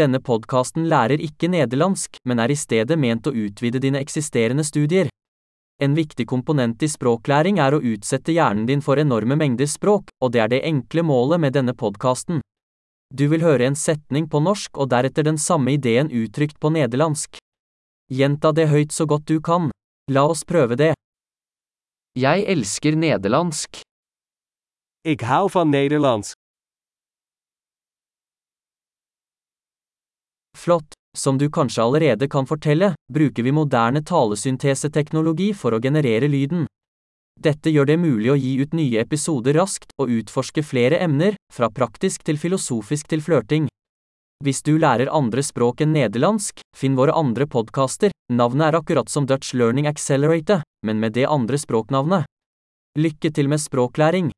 Denne podkasten lærer ikke nederlandsk, men er i stedet ment å utvide dine eksisterende studier. En viktig komponent i språklæring er å utsette hjernen din for enorme mengder språk, og det er det enkle målet med denne podkasten. Du vil høre en setning på norsk og deretter den samme ideen uttrykt på nederlandsk. Gjenta det høyt så godt du kan. La oss prøve det. Jeg elsker nederlandsk. Ik hou van Nederlands. Flott. Som du kanskje allerede kan fortelle, bruker vi moderne talesynteseteknologi for å generere lyden. Dette gjør det mulig å gi ut nye episoder raskt og utforske flere emner, fra praktisk til filosofisk til flørting. Hvis du lærer andre språk enn nederlandsk, finn våre andre podkaster, navnet er akkurat som Dutch Learning Accelerator, men med det andre språknavnet. Lykke til med språklæring!